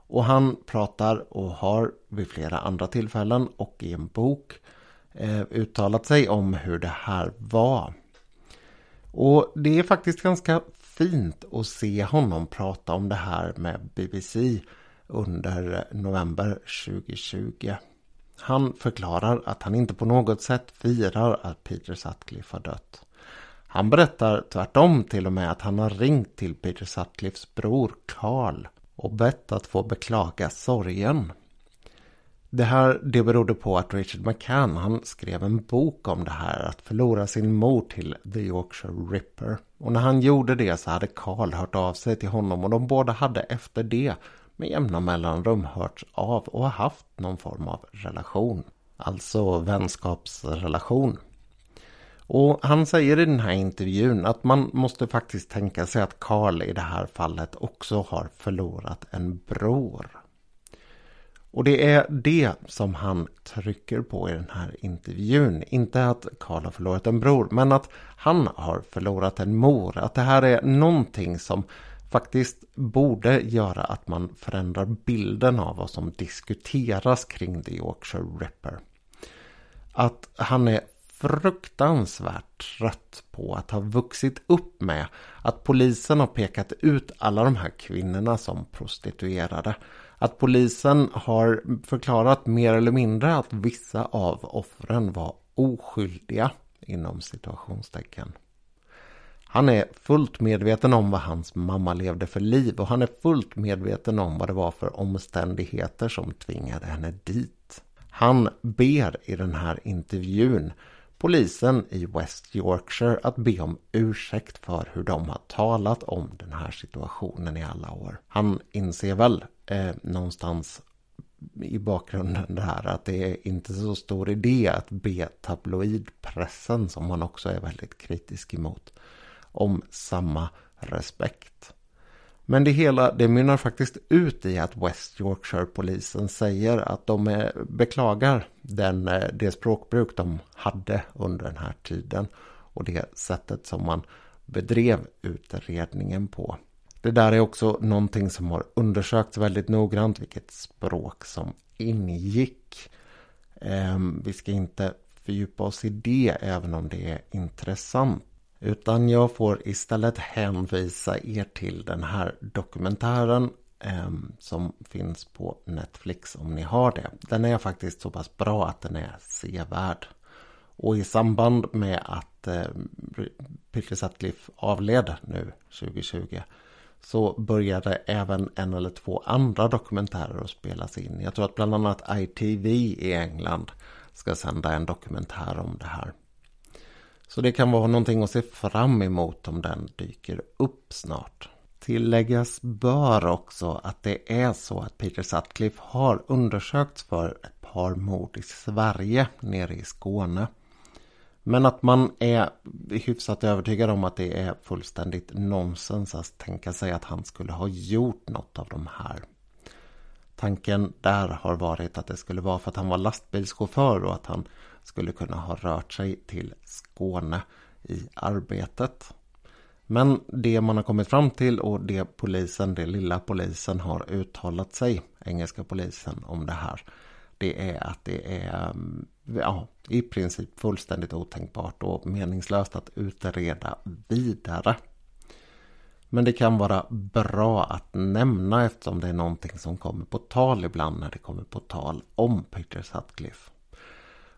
Och han pratar och har vid flera andra tillfällen och i en bok eh, uttalat sig om hur det här var. Och det är faktiskt ganska fint att se honom prata om det här med BBC under november 2020. Han förklarar att han inte på något sätt firar att Peter Sutcliffe har dött. Han berättar tvärtom till och med att han har ringt till Peter Sutcliffes bror Carl och bett att få beklaga sorgen. Det här det berodde på att Richard McCann han skrev en bok om det här att förlora sin mor till The Yorkshire Ripper. Och när han gjorde det så hade Carl hört av sig till honom och de båda hade efter det med jämna mellanrum hörts av och haft någon form av relation. Alltså vänskapsrelation. Och han säger i den här intervjun att man måste faktiskt tänka sig att Karl i det här fallet också har förlorat en bror. Och det är det som han trycker på i den här intervjun. Inte att Karl har förlorat en bror, men att han har förlorat en mor. Att det här är någonting som faktiskt borde göra att man förändrar bilden av vad som diskuteras kring The Yorkshire Ripper. Att han är fruktansvärt trött på att ha vuxit upp med att polisen har pekat ut alla de här kvinnorna som prostituerade. Att polisen har förklarat mer eller mindre att vissa av offren var oskyldiga inom situationstecken. Han är fullt medveten om vad hans mamma levde för liv och han är fullt medveten om vad det var för omständigheter som tvingade henne dit. Han ber i den här intervjun polisen i West Yorkshire att be om ursäkt för hur de har talat om den här situationen i alla år. Han inser väl eh, någonstans i bakgrunden det här att det är inte så stor idé att be tabloidpressen som han också är väldigt kritisk emot om samma respekt. Men det hela det mynnar faktiskt ut i att West Yorkshire-polisen säger att de eh, beklagar den, eh, det språkbruk de hade under den här tiden och det sättet som man bedrev utredningen på. Det där är också någonting som har undersökts väldigt noggrant vilket språk som ingick. Ehm, vi ska inte fördjupa oss i det även om det är intressant. Utan jag får istället hänvisa er till den här dokumentären eh, som finns på Netflix om ni har det. Den är faktiskt så pass bra att den är sevärd. Och i samband med att eh, Peter Sutcliffe avled nu 2020 så började även en eller två andra dokumentärer att spelas in. Jag tror att bland annat ITV i England ska sända en dokumentär om det här. Så det kan vara någonting att se fram emot om den dyker upp snart. Tilläggas bör också att det är så att Peter Sutcliffe har undersökts för ett par mord i Sverige nere i Skåne. Men att man är hyfsat övertygad om att det är fullständigt nonsens att tänka sig att han skulle ha gjort något av de här. Tanken där har varit att det skulle vara för att han var lastbilschaufför och att han skulle kunna ha rört sig till Skåne i arbetet. Men det man har kommit fram till och det polisen, det lilla polisen har uttalat sig, engelska polisen, om det här. Det är att det är mm, ja, i princip fullständigt otänkbart och meningslöst att utreda vidare. Men det kan vara bra att nämna eftersom det är någonting som kommer på tal ibland när det kommer på tal om Peter Sutcliffe.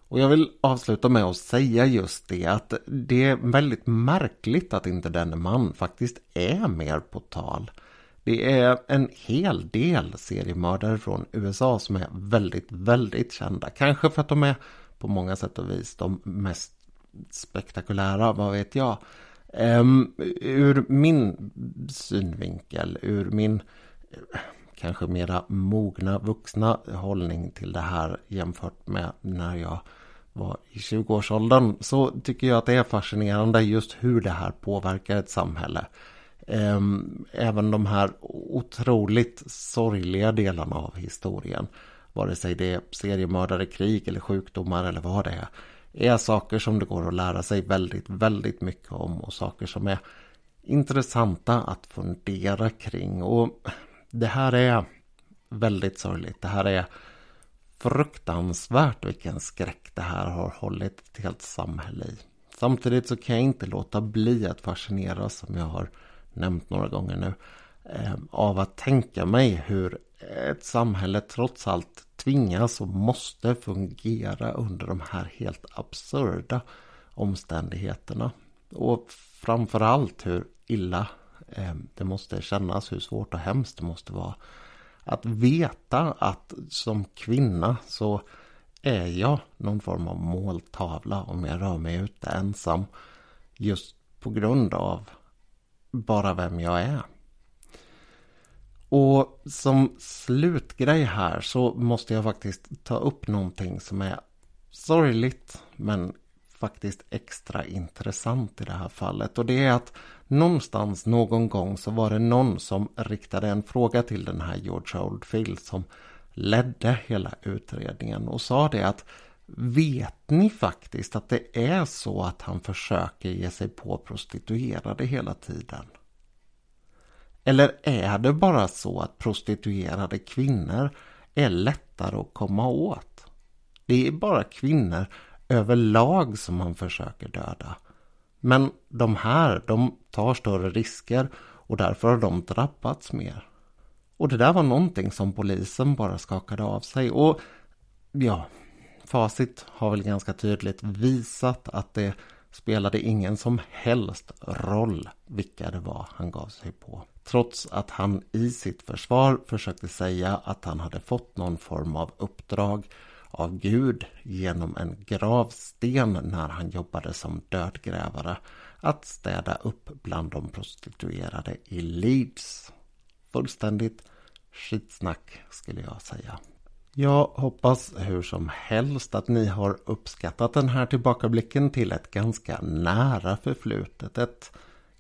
Och jag vill avsluta med att säga just det att det är väldigt märkligt att inte denne man faktiskt är mer på tal. Det är en hel del seriemördare från USA som är väldigt, väldigt kända. Kanske för att de är på många sätt och vis de mest spektakulära, vad vet jag. Um, ur min synvinkel, ur min kanske mera mogna vuxna hållning till det här jämfört med när jag var i 20-årsåldern så tycker jag att det är fascinerande just hur det här påverkar ett samhälle. Ehm, även de här otroligt sorgliga delarna av historien, vare sig det är seriemördare, krig eller sjukdomar eller vad det är, är saker som det går att lära sig väldigt, väldigt mycket om och saker som är intressanta att fundera kring. Och det här är väldigt sorgligt. Det här är fruktansvärt vilken skräck det här har hållit ett helt samhälle i. Samtidigt så kan jag inte låta bli att fascineras, som jag har nämnt några gånger nu, eh, av att tänka mig hur ett samhälle trots allt tvingas och måste fungera under de här helt absurda omständigheterna. Och framförallt hur illa Ehm, det måste kännas, hur svårt och hemskt det måste vara att veta att som kvinna så är jag någon form av måltavla om jag rör mig ute ensam. Just på grund av bara vem jag är. Och som slutgrej här så måste jag faktiskt ta upp någonting som är sorgligt men faktiskt extra intressant i det här fallet. Och det är att någonstans någon gång så var det någon som riktade en fråga till den här George Oldfield som ledde hela utredningen och sa det att Vet ni faktiskt att det är så att han försöker ge sig på prostituerade hela tiden? Eller är det bara så att prostituerade kvinnor är lättare att komma åt? Det är bara kvinnor överlag som han försöker döda. Men de här, de tar större risker och därför har de drabbats mer. Och det där var någonting som polisen bara skakade av sig. Och ja, facit har väl ganska tydligt visat att det spelade ingen som helst roll vilka det var han gav sig på. Trots att han i sitt försvar försökte säga att han hade fått någon form av uppdrag av Gud genom en gravsten när han jobbade som dödgrävare att städa upp bland de prostituerade i Leeds. Fullständigt skitsnack skulle jag säga. Jag hoppas hur som helst att ni har uppskattat den här tillbakablicken till ett ganska nära förflutet. Ett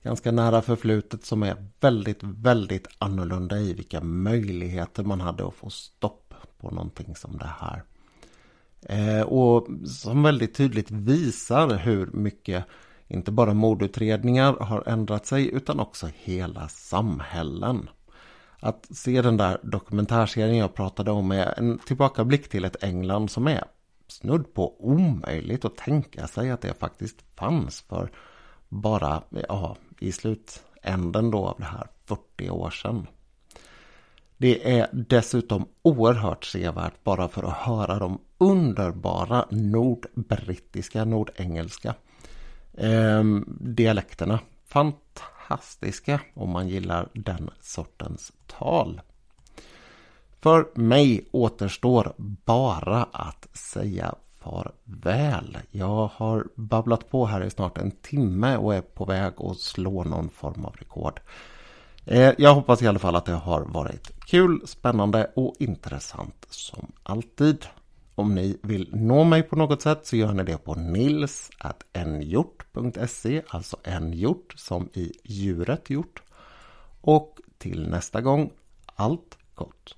ganska nära förflutet som är väldigt, väldigt annorlunda i vilka möjligheter man hade att få stopp på någonting som det här. Eh, och som väldigt tydligt visar hur mycket inte bara mordutredningar har ändrat sig utan också hela samhällen. Att se den där dokumentärserien jag pratade om är en tillbakablick till ett England som är snudd på omöjligt att tänka sig att det faktiskt fanns för bara ja, i slutänden då av det här 40 år sedan. Det är dessutom oerhört sevärt bara för att höra de underbara nordbrittiska, nordengelska eh, dialekterna. Fantastiska om man gillar den sortens tal. För mig återstår bara att säga farväl. Jag har babblat på här i snart en timme och är på väg att slå någon form av rekord. Eh, jag hoppas i alla fall att det har varit kul, spännande och intressant som alltid. Om ni vill nå mig på något sätt så gör ni det på nils.nhjort.se, alltså njort som i djuret gjort. Och till nästa gång, allt gott!